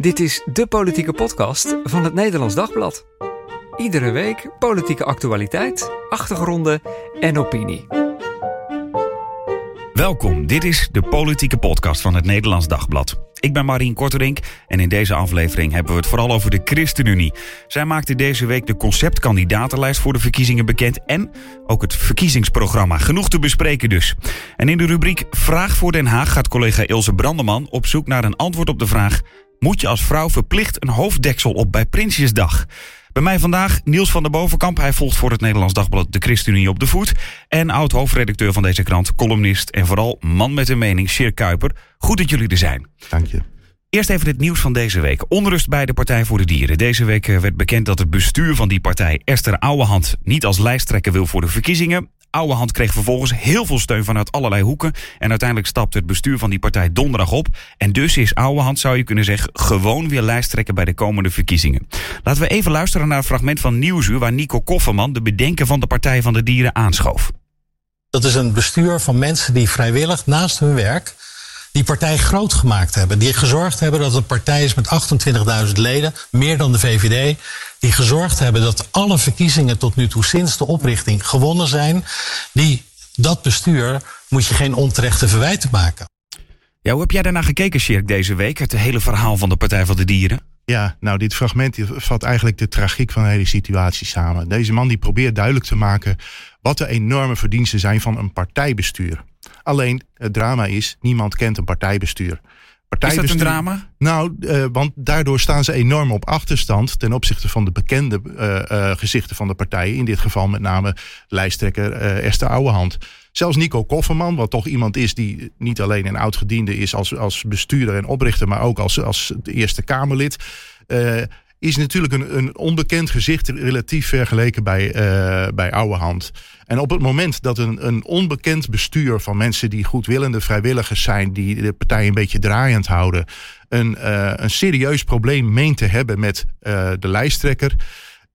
Dit is de politieke podcast van het Nederlands Dagblad. Iedere week politieke actualiteit, achtergronden en opinie. Welkom, dit is de politieke podcast van het Nederlands Dagblad. Ik ben Marien Korterink en in deze aflevering hebben we het vooral over de ChristenUnie. Zij maakte deze week de conceptkandidatenlijst voor de verkiezingen bekend en ook het verkiezingsprogramma. Genoeg te bespreken dus. En in de rubriek Vraag voor Den Haag gaat collega Ilse Brandeman op zoek naar een antwoord op de vraag: Moet je als vrouw verplicht een hoofddeksel op bij Prinsjesdag? Bij mij vandaag Niels van der Bovenkamp. Hij volgt voor het Nederlands Dagblad de ChristenUnie op de voet. En oud-hoofdredacteur van deze krant, columnist en vooral man met een mening, Sjeer Kuiper. Goed dat jullie er zijn. Dank je. Eerst even het nieuws van deze week. Onrust bij de Partij voor de Dieren. Deze week eh, werd bekend dat het bestuur van die partij Esther Ouwehand niet als lijsttrekker wil voor de verkiezingen. Ouwehand kreeg vervolgens heel veel steun vanuit allerlei hoeken. En uiteindelijk stapte het bestuur van die partij donderdag op. En dus is Ouwehand, zou je kunnen zeggen, gewoon weer lijsttrekker bij de komende verkiezingen. Laten we even luisteren naar een fragment van Nieuwsuur waar Nico Kofferman, de bedenker van de Partij van de Dieren, aanschoof. Dat is een bestuur van mensen die vrijwillig naast hun werk die partij groot gemaakt hebben. Die gezorgd hebben dat het een partij is met 28.000 leden, meer dan de VVD. Die gezorgd hebben dat alle verkiezingen tot nu toe sinds de oprichting gewonnen zijn. Die, dat bestuur moet je geen onterechte verwijten maken. Ja, hoe heb jij daarna gekeken, Sjerk, deze week? Het hele verhaal van de Partij van de Dieren? Ja, nou, dit fragment vat eigenlijk de tragiek van de hele situatie samen. Deze man die probeert duidelijk te maken wat de enorme verdiensten zijn van een partijbestuur. Alleen het drama is, niemand kent een partijbestuur. partijbestuur is dat een drama? Nou, uh, want daardoor staan ze enorm op achterstand ten opzichte van de bekende uh, uh, gezichten van de partijen. In dit geval met name lijsttrekker Esther Ouwehand. Zelfs Nico Kofferman, wat toch iemand is die niet alleen een oud-gediende is als, als bestuurder en oprichter, maar ook als, als Eerste Kamerlid is natuurlijk een, een onbekend gezicht relatief vergeleken bij, uh, bij Ouwehand. En op het moment dat een, een onbekend bestuur van mensen die goedwillende vrijwilligers zijn, die de partij een beetje draaiend houden, een, uh, een serieus probleem meent te hebben met uh, de lijsttrekker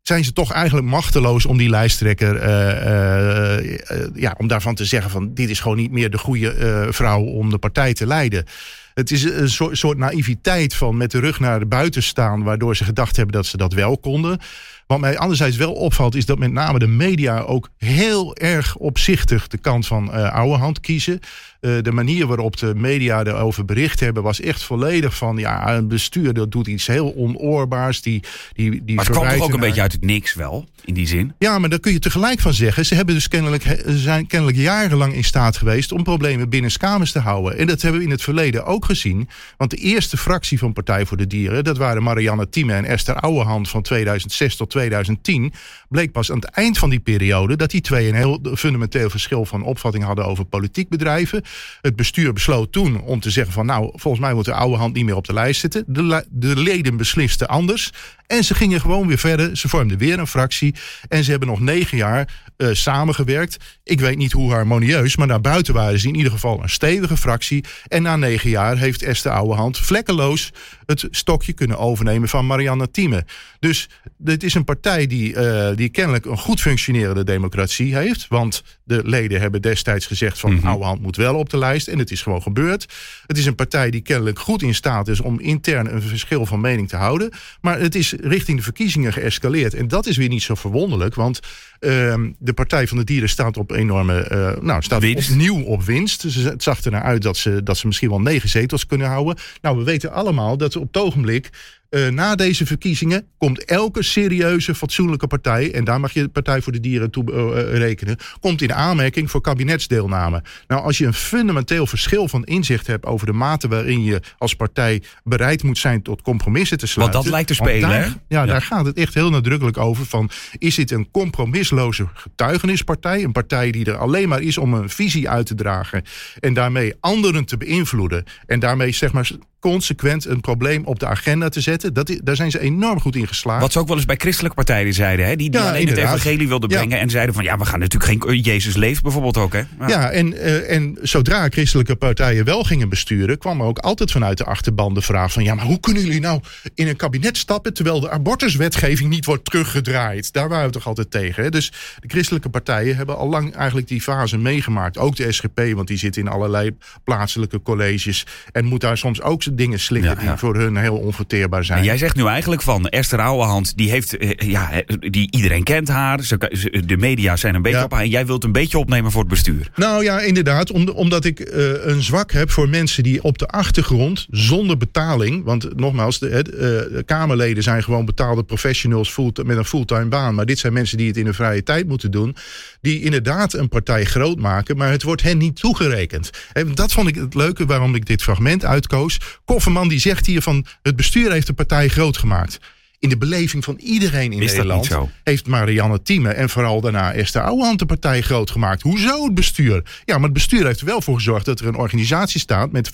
zijn ze toch eigenlijk machteloos om die lijsttrekker, uh, uh, ja, om daarvan te zeggen van dit is gewoon niet meer de goede vrouw om de partij te leiden. Het is een soort, soort naïviteit van met de rug naar de buiten staan, waardoor ze gedacht hebben dat ze dat wel konden. Wat mij anderzijds wel opvalt, is dat met name de media ook heel erg opzichtig de kant van uh, oude hand kiezen. Uh, de manier waarop de media erover bericht hebben, was echt volledig van ja, een bestuur dat doet iets heel onoorbaars. Die, die, die maar het kwam toch ook een beetje uit het niks wel, in die zin? Ja, maar daar kun je tegelijk van zeggen. Ze hebben dus kennelijk, zijn kennelijk jarenlang in staat geweest om problemen binnen kamers te houden. En dat hebben we in het verleden ook gezien. Want de eerste fractie van Partij voor de Dieren, dat waren Marianne Thieme en Esther Ouwehand van 2006 tot 2010, bleek pas aan het eind van die periode dat die twee een heel fundamenteel verschil van opvatting hadden over politiek bedrijven. Het bestuur besloot toen om te zeggen van nou, volgens mij moet de oude hand niet meer op de lijst zitten. De, de leden beslisten anders. En ze gingen gewoon weer verder. Ze vormden weer een fractie. En ze hebben nog negen jaar uh, samengewerkt. Ik weet niet hoe harmonieus, maar naar buiten waren ze in ieder geval een stevige fractie. En na negen jaar heeft Esther Ouwehand vlekkeloos het stokje kunnen overnemen van Marianne Thieme. Dus dit is een partij die, uh, die kennelijk een goed functionerende democratie heeft. Want de leden hebben destijds gezegd van mm -hmm. Ouwehand moet wel op de lijst. En het is gewoon gebeurd. Het is een partij die kennelijk goed in staat is om intern een verschil van mening te houden. Maar het is richting de verkiezingen geëscaleerd. En dat is weer niet zo verwonderlijk, want uh, de Partij van de Dieren staat op enorme. Uh, nou, staat winst. opnieuw op winst. Dus het zag er naar uit dat ze, dat ze misschien wel negen zetels kunnen houden. Nou, we weten allemaal dat op het ogenblik. Uh, na deze verkiezingen komt elke serieuze, fatsoenlijke partij, en daar mag je de Partij voor de Dieren toe uh, rekenen, komt in aanmerking voor kabinetsdeelname. Nou, als je een fundamenteel verschil van inzicht hebt over de mate waarin je als partij bereid moet zijn tot compromissen te sluiten. Want dat lijkt te spelen, daar, hè? Ja, ja, daar gaat het echt heel nadrukkelijk over. Van, is dit een compromisloze getuigenispartij? Een partij die er alleen maar is om een visie uit te dragen en daarmee anderen te beïnvloeden. En daarmee, zeg maar, consequent een probleem op de agenda te zetten. Dat, daar zijn ze enorm goed in geslaagd. Wat ze ook wel eens bij christelijke partijen zeiden. Hè? Die, die Ja, alleen inderdaad. het evangelie wilden Ja. brengen. En zeiden van ja, we gaan natuurlijk geen... Jezus leeft bijvoorbeeld ook, hè? Ja. Ja, en, eh, en zodra christelijke partijen wel gingen besturen, kwam er ook altijd vanuit de achterban de vraag van ja, maar hoe kunnen jullie nou in een kabinet stappen terwijl de abortuswetgeving niet wordt teruggedraaid? Daar waren we toch altijd tegen. Hè? Dus de christelijke partijen hebben al lang eigenlijk die fase meegemaakt. Ook de SGP, want die zit in allerlei plaatselijke colleges en moet daar soms ook dingen slikken Ja, ja. die voor hun heel onverteerbaar zijn. En jij zegt nu eigenlijk van Esther Ouwehand, die heeft, eh, ja, die iedereen kent haar. Ze, ze- de media zijn een beetje Ja. op haar. En jij wilt een beetje opnemen voor het bestuur. Nou ja, inderdaad. om- omdat ik eh, een zwak heb voor mensen die op de achtergrond zonder betaling. Want nogmaals, de, eh, de Kamerleden zijn gewoon betaalde professionals full- met een fulltime baan. Maar dit zijn mensen die het in hun vrije tijd moeten doen. Die inderdaad een partij groot maken, maar het wordt hen niet toegerekend. En dat vond ik het leuke waarom ik dit fragment uitkoos. Kofferman die zegt hier van het bestuur heeft de partij groot gemaakt. In de beleving van iedereen in Nederland heeft Marianne Thieme en vooral daarna Esther Ouwehand de partij groot gemaakt. Hoezo het bestuur? Ja, maar het bestuur heeft er wel voor gezorgd dat er een organisatie staat met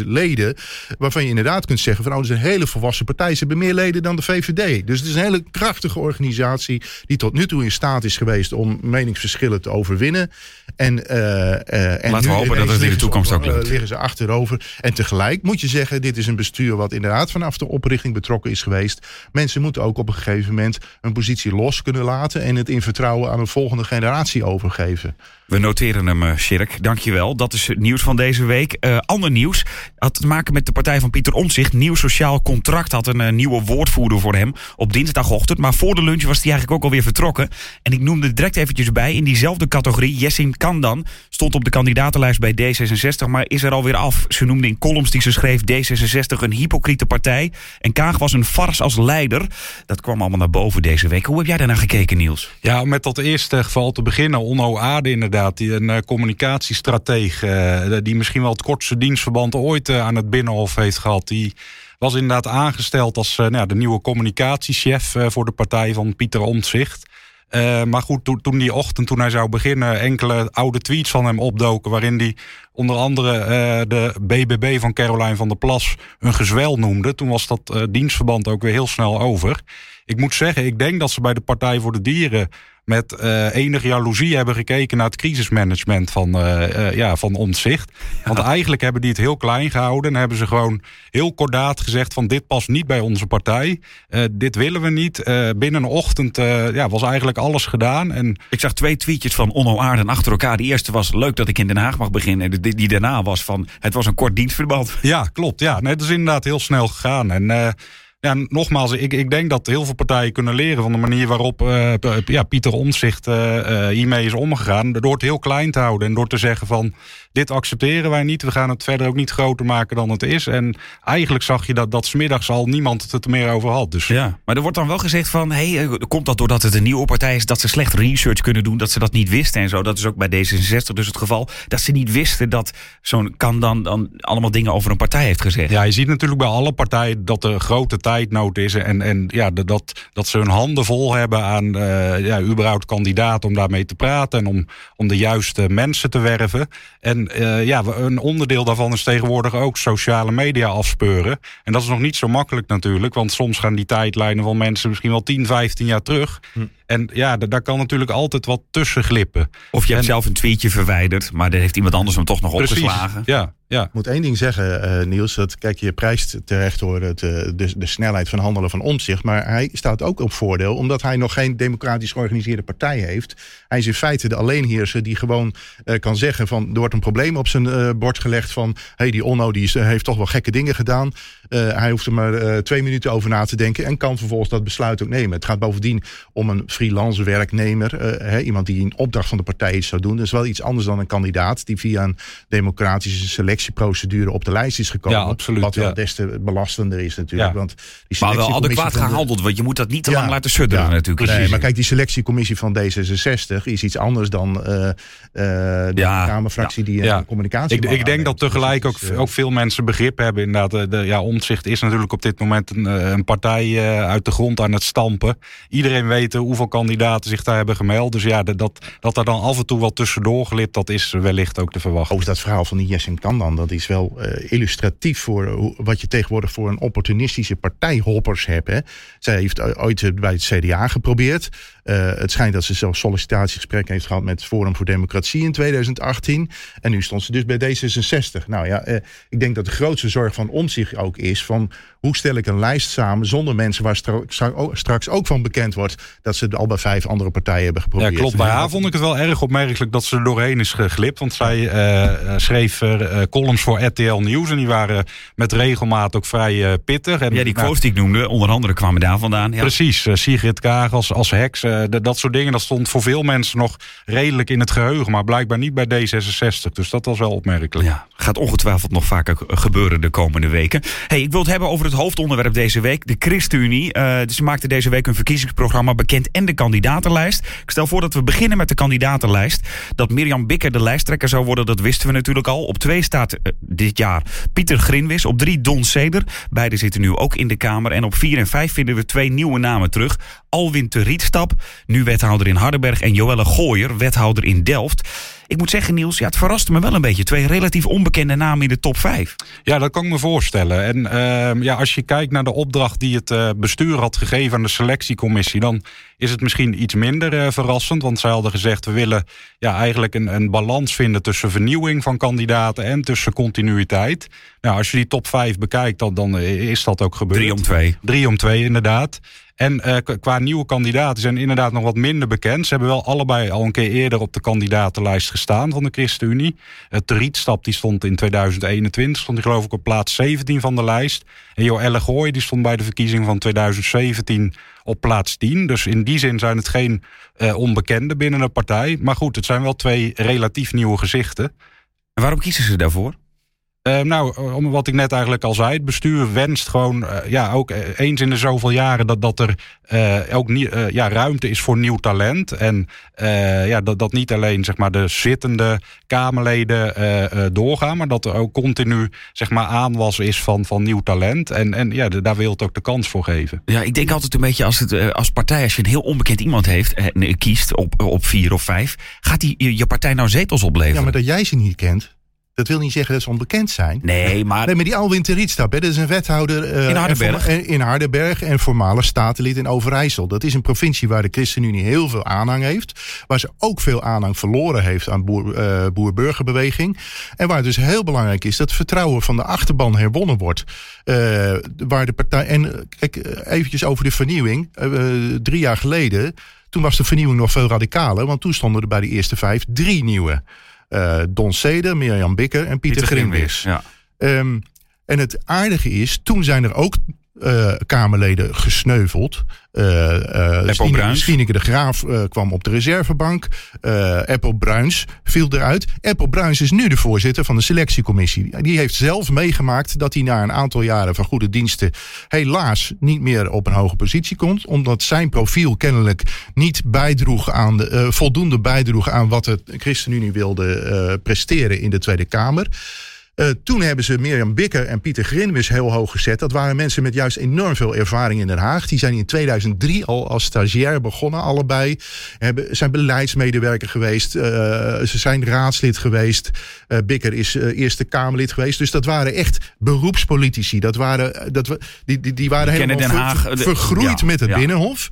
25.000 leden. Waarvan je inderdaad kunt zeggen van oh, dat is een hele volwassen partij. Ze hebben meer leden dan de VVD. Dus het is een hele krachtige organisatie die tot nu toe in staat is geweest om meningsverschillen te overwinnen. En, eh, en Laten we hopen dat het in de toekomst op- ook lukt. eh, liggen ze achterover. En tegelijk moet je zeggen, dit is een bestuur wat inderdaad vanaf de oprichting betrokken is geweest. Mensen moeten ook op een gegeven moment een positie los kunnen laten en het in vertrouwen aan een volgende generatie overgeven. We noteren hem, eh, Sjerk. Dankjewel. Dat is het nieuws van deze week. Eh, ander nieuws had te maken met de partij van Pieter Omtzigt. Nieuw sociaal contract had een eh, nieuwe woordvoerder voor hem op dinsdagochtend. Maar voor de lunch was hij eigenlijk ook alweer vertrokken. En ik noemde direct eventjes bij. In diezelfde categorie, Jessin Kandan stond op de kandidatenlijst bij D66, maar is er alweer af. Ze noemde in columns die ze schreef D66 een hypocriete partij. En Kaag was een fars als leider. Dat kwam allemaal naar boven deze week. Hoe heb jij daarnaar gekeken, Niels? Ja, om met dat eerste geval te beginnen. Onno Aarde inderdaad, die een eh, communicatiestratege... eh, die misschien wel het kortste dienstverband ooit eh, aan het Binnenhof heeft gehad. Die was inderdaad aangesteld als nou, de nieuwe communicatiechef voor de partij van Pieter Omtzigt. Maar goed, toen, die ochtend, toen hij zou beginnen, enkele oude tweets van hem opdoken. waarin hij onder andere de BBB van Caroline van der Plas een gezwel noemde. Toen was dat dienstverband ook weer heel snel over. Ik moet zeggen, ik denk dat ze bij de Partij voor de Dieren met eh, enige jaloezie hebben gekeken naar het crisismanagement van, eh, eh, ja, van Omtzigt. Want eigenlijk hebben die het heel klein gehouden en hebben ze gewoon heel kordaat gezegd van dit past niet bij onze partij. Dit willen we niet. Binnen een ochtend ja, was eigenlijk alles gedaan. En Ik zag twee tweetjes van Onno Aarden achter elkaar. De eerste was leuk dat ik in Den Haag mag beginnen. En die, die daarna was van het was een kort dienstverband. Ja, klopt. Ja, nee, het is inderdaad heel snel gegaan. En ja, nogmaals, ik, ik denk dat heel veel partijen kunnen leren van de manier waarop eh, ja, Pieter Omtzigt eh, eh, hiermee is omgegaan. Door het heel klein te houden en door te zeggen van dit accepteren wij niet. We gaan het verder ook niet groter maken dan het is. En eigenlijk zag je dat, dat smiddags al niemand het er meer over had. Dus Ja. Maar er wordt dan wel gezegd van, hey, komt dat doordat het een nieuwe partij is, dat ze slecht research kunnen doen, dat ze dat niet wisten en zo. Dat is ook bij D66 dus het geval. Dat ze niet wisten dat zo'n kan dan, dan allemaal dingen over een partij heeft gezegd. Ja, je ziet natuurlijk bij alle partijen dat er grote tijdnood is. En, en ja, dat, dat ze hun handen vol hebben aan eh, ja, überhaupt kandidaten om daarmee te praten. En om, om de juiste mensen te werven. En eh, ja, een onderdeel daarvan is tegenwoordig ook sociale media afspeuren. En dat is nog niet zo makkelijk natuurlijk. Want soms gaan die tijdlijnen van mensen misschien wel 10, 15 jaar terug. En ja, da- daar kan natuurlijk altijd wat tussen glippen. Of je hebt En- zelf een tweetje verwijderd, maar daar heeft iemand anders hem toch nog Precies. opgeslagen. Ja, ja. Ik moet één ding zeggen, eh, Niels. Dat, kijk, je prijst terecht hoor het, eh, de, de snelheid van handelen van omzicht. Maar hij staat ook op voordeel, omdat hij nog geen democratisch georganiseerde partij heeft. Hij is in feite de alleenheerser die gewoon eh, kan zeggen van... er wordt een probleem op zijn eh, bord gelegd van... hé, hey, die Onno die is, heeft toch wel gekke dingen gedaan. Eh, hij hoeft er maar eh, twee minuten over na te denken... en kan vervolgens dat besluit ook nemen. Het gaat bovendien om een freelance werknemer. eh, hè, iemand die in opdracht van de partij iets zou doen. Dat is wel iets anders dan een kandidaat... die via een democratische selectieprocedure op de lijst is gekomen. Ja, absoluut, Wat wel ja. des te belastender is natuurlijk. Ja. Want die Maar wel adequaat gehandeld, want je moet dat niet te Ja. lang laten sudderen Ja, natuurlijk. Nee, maar kijk, die selectiecommissie van D66 is iets anders dan eh, eh, de Ja, Kamerfractie die Ja. een communicatie. Ik, ik denk dat tegelijk ook, ook veel mensen begrip hebben. Inderdaad, de, de, ja, Omtzigt is natuurlijk op dit moment een, eh, een partij eh, uit de grond aan het stampen. Iedereen weet eh, hoeveel kandidaten zich daar hebben gemeld. Dus ja, dat, dat, er dan af en toe wat tussendoor glipt, dat is wellicht ook te verwachten. Over dat verhaal van die Jessen Kandan, dat is wel illustratief voor wat je tegenwoordig voor een opportunistische partijhoppers hebt. Hè. Zij heeft ooit bij het CDA geprobeerd. Uh, het schijnt dat ze zelfs sollicitatiegesprekken heeft gehad met Forum voor Democratie in 2018. En nu stond ze dus bij D66. Nou ja, uh, ik denk dat de grootste zorg van om zich ook is van hoe stel ik een lijst samen zonder mensen waar straks ook van bekend wordt dat ze al bij vijf andere partijen hebben geprobeerd. Ja, klopt. Bij haar vond ik het wel erg opmerkelijk dat ze er doorheen is geglipt. Want zij uh, schreef uh, columns voor RTL Nieuws en die waren met regelmaat ook vrij pittig. En, ja, die quotes die ik noemde, onder andere kwamen daar vandaan. Ja. Precies, Sigrid Kaag als, als heks, dat soort dingen, dat stond voor veel mensen nog redelijk in het geheugen, maar blijkbaar niet bij D66. Dus dat was wel opmerkelijk. Ja, gaat ongetwijfeld nog vaker gebeuren de komende weken. Hey, ik wil het hebben over het hoofdonderwerp deze week, de ChristenUnie. Uh, ze maakte deze week een verkiezingsprogramma bekend en de kandidatenlijst. Ik stel voor dat we beginnen met de kandidatenlijst. Dat Mirjam Bikker de lijsttrekker zou worden, dat wisten we natuurlijk al. Op twee staat uh, dit jaar Pieter Grinwis. Op drie Don Seder. Beide zitten nu ook in de Kamer. En op vier en vijf vinden we twee nieuwe namen terug. Alwin de Rietstap, nu wethouder in Hardenberg. En Joelle Gooyer, wethouder in Delft. Ik moet zeggen, Niels, ja, het verraste me wel een beetje. Twee relatief onbekende namen in de top 5. Ja, dat kan ik me voorstellen. En uh, ja, als je kijkt naar de opdracht die het uh, bestuur had gegeven aan de selectiecommissie, dan is het misschien iets minder uh, verrassend. Want zij hadden gezegd, we willen ja, eigenlijk een, een balans vinden tussen vernieuwing van kandidaten en tussen continuïteit. Nou, als je die top 5 bekijkt, dan, dan is dat ook gebeurd. Drie om twee. Drie om twee, inderdaad. En uh, qua nieuwe kandidaten zijn inderdaad nog wat minder bekend. Ze hebben wel allebei al een keer eerder op de kandidatenlijst gestaan van de ChristenUnie. Uh, Rietstap die stond in 2021, stond die geloof ik op plaats 17 van de lijst. En Joelle Gooi die stond bij de verkiezing van 2017 op plaats 10. Dus in die zin zijn het geen uh, onbekenden binnen de partij. Maar goed, het zijn wel twee relatief nieuwe gezichten. En waarom kiezen ze daarvoor? Uh, nou, om wat ik net eigenlijk al zei, het bestuur wenst gewoon uh, ja, ook eens in de zoveel jaren dat, dat er uh, ook nie, ja, ruimte is voor nieuw talent. En ja, dat, dat niet alleen zeg maar, de zittende Kamerleden doorgaan, maar dat er ook continu zeg maar, aanwas is van, van nieuw talent. En, en ja, de, daar wil het ook de kans voor geven. Ja, ik denk altijd een beetje als, het, als partij, als je een heel onbekend iemand heeft, kiest op, op vier of vijf, gaat die je partij nou zetels opleveren? Ja, maar dat jij ze niet kent. Dat wil niet zeggen dat ze onbekend zijn. Nee, maar... Nee, maar die Alwin Rietstap, dat is een wethouder... Uh, in Hardenberg. En, in Hardenberg en voormalig statenlid in Overijssel. Dat is een provincie waar de ChristenUnie heel veel aanhang heeft. Waar ze ook veel aanhang verloren heeft aan boer, uh, boer-burgerbeweging. En waar het dus heel belangrijk is dat het vertrouwen van de achterban herwonnen wordt. Uh, waar de partij... En kijk, eventjes over de vernieuwing. drie jaar geleden, toen was de vernieuwing nog veel radicaler. Want toen stonden er bij de eerste vijf drie nieuwe... Uh, Don Seder, Mirjam Bikker en Pieter, Pieter Grimwis. Ja. Um, en het aardige is, toen zijn er ook uh, Kamerleden gesneuveld. Uh, uh, de Graaf kwam op de reservebank. Apple Bruins viel eruit. Apple Bruins is nu de voorzitter van de selectiecommissie. Die heeft zelf meegemaakt dat hij na een aantal jaren van goede diensten helaas niet meer op een hoge positie komt. Omdat zijn profiel kennelijk niet bijdroeg aan de, voldoende bijdroeg aan wat de ChristenUnie wilde presteren in de Tweede Kamer. Uh, toen hebben ze Mirjam Bikker en Pieter Grinwis heel hoog gezet. Dat waren mensen met juist enorm veel ervaring in Den Haag. Die zijn in 2003 al als stagiair begonnen, allebei. Hebben, zijn beleidsmedewerker geweest. Uh, ze zijn raadslid geweest. Uh, Bikker is Eerste Kamerlid geweest. Dus dat waren echt beroepspolitici. Dat waren, dat, die, die, die waren helemaal Den Haag, ver, vergroeid ja, met het ja. Binnenhof.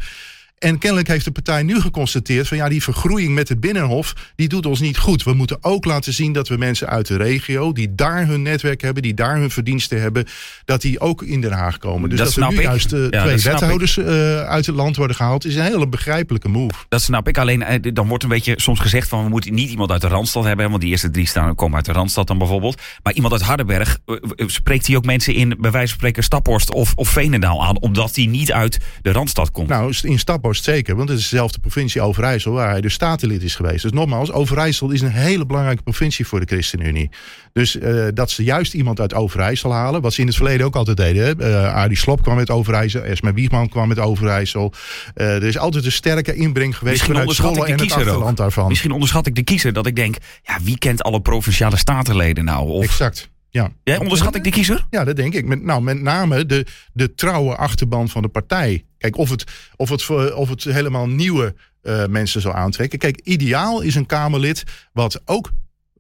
En kennelijk heeft de partij nu geconstateerd van ja, die vergroeiing met het Binnenhof, die doet ons niet goed. We moeten ook laten zien dat we mensen uit de regio, die daar hun netwerk hebben, die daar hun verdiensten hebben, dat die ook in Den Haag komen. Dus dat, dat er nu ik. juist uh, ja, twee wethouders uh, uit het land worden gehaald, is een hele begrijpelijke move. Dat snap ik. Alleen uh, dan wordt een beetje soms gezegd van we moeten niet iemand uit de Randstad hebben, want die eerste drie staan komen uit de Randstad dan bijvoorbeeld. Maar iemand uit Hardenberg, spreekt hij ook mensen in, bij wijze van spreken, Staphorst of, of Veenendaal aan, omdat hij niet uit de Randstad komt? Nou, in Staphorst zeker, want het is dezelfde provincie Overijssel waar hij dus statenlid is geweest. Dus nogmaals, Overijssel is een hele belangrijke provincie voor de ChristenUnie. Dus uh, dat ze juist iemand uit Overijssel halen, wat ze in het verleden ook altijd deden. Uh, Arie Slop kwam met Overijssel, Esme Wiegman kwam met Overijssel. Uh, er is altijd een sterke inbreng geweest Misschien vanuit Zwolle en het achterland daarvan. Misschien onderschat ik de kiezer dat ik denk, ja, wie kent alle provinciale statenleden nou? Of... Exact. Ja. ja, onderschat ik de kiezer? Ja, dat denk ik. Met, nou, met name de, de trouwe achterban van de partij. Kijk, of het, of het, of het helemaal nieuwe uh, mensen zou aantrekken. Kijk, ideaal is een Kamerlid wat ook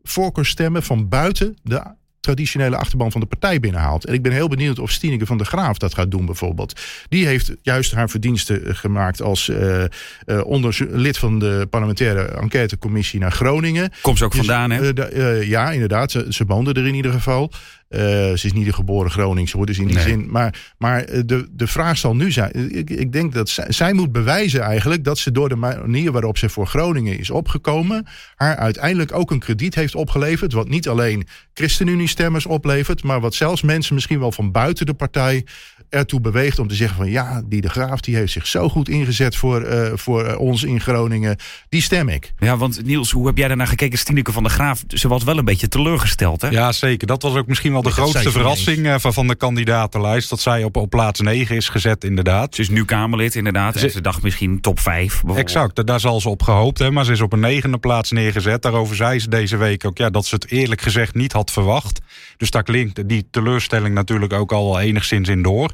voorkeurstemmen van buiten de traditionele achterban van de partij binnenhaalt. En ik ben heel benieuwd of Stineke van der Graaf dat gaat doen bijvoorbeeld. Die heeft juist haar verdiensten gemaakt als uh, uh, lid van de parlementaire enquêtecommissie naar Groningen. Komt ze ook vandaan, hè? Uh, ja, inderdaad. Ze, ze woonde er in ieder geval. Uh, ze is niet een geboren Groningse, hoor, dus in die nee. zin. Maar, maar de, de vraag zal nu zijn. Ik, ik denk dat zij, zij, moet bewijzen eigenlijk dat ze door de manier waarop ze voor Groningen is opgekomen, haar uiteindelijk ook een krediet heeft opgeleverd. Wat niet alleen ChristenUnie-stemmers oplevert, maar wat zelfs mensen misschien wel van buiten de partij ertoe beweegt om te zeggen van ja, die de Graaf die heeft zich zo goed ingezet voor, uh, voor ons in Groningen. Die stem ik. Ja, want Niels, hoe heb jij daarna gekeken? Stineke van der Graaf, ze was wel een beetje teleurgesteld, hè? Ja, zeker. Dat was ook misschien wel de grootste verrassing uh, van, van de kandidatenlijst. Dat zij op, op plaats 9 is gezet, inderdaad. Ze is nu Kamerlid, inderdaad. Ze, ze dacht misschien top 5. Exact, daar zal ze op gehoopt. Hè, maar ze is op een negende plaats neergezet. Daarover zei ze deze week ook ja, dat ze het eerlijk gezegd niet had verwacht. Dus daar klinkt die teleurstelling natuurlijk ook al enigszins in door.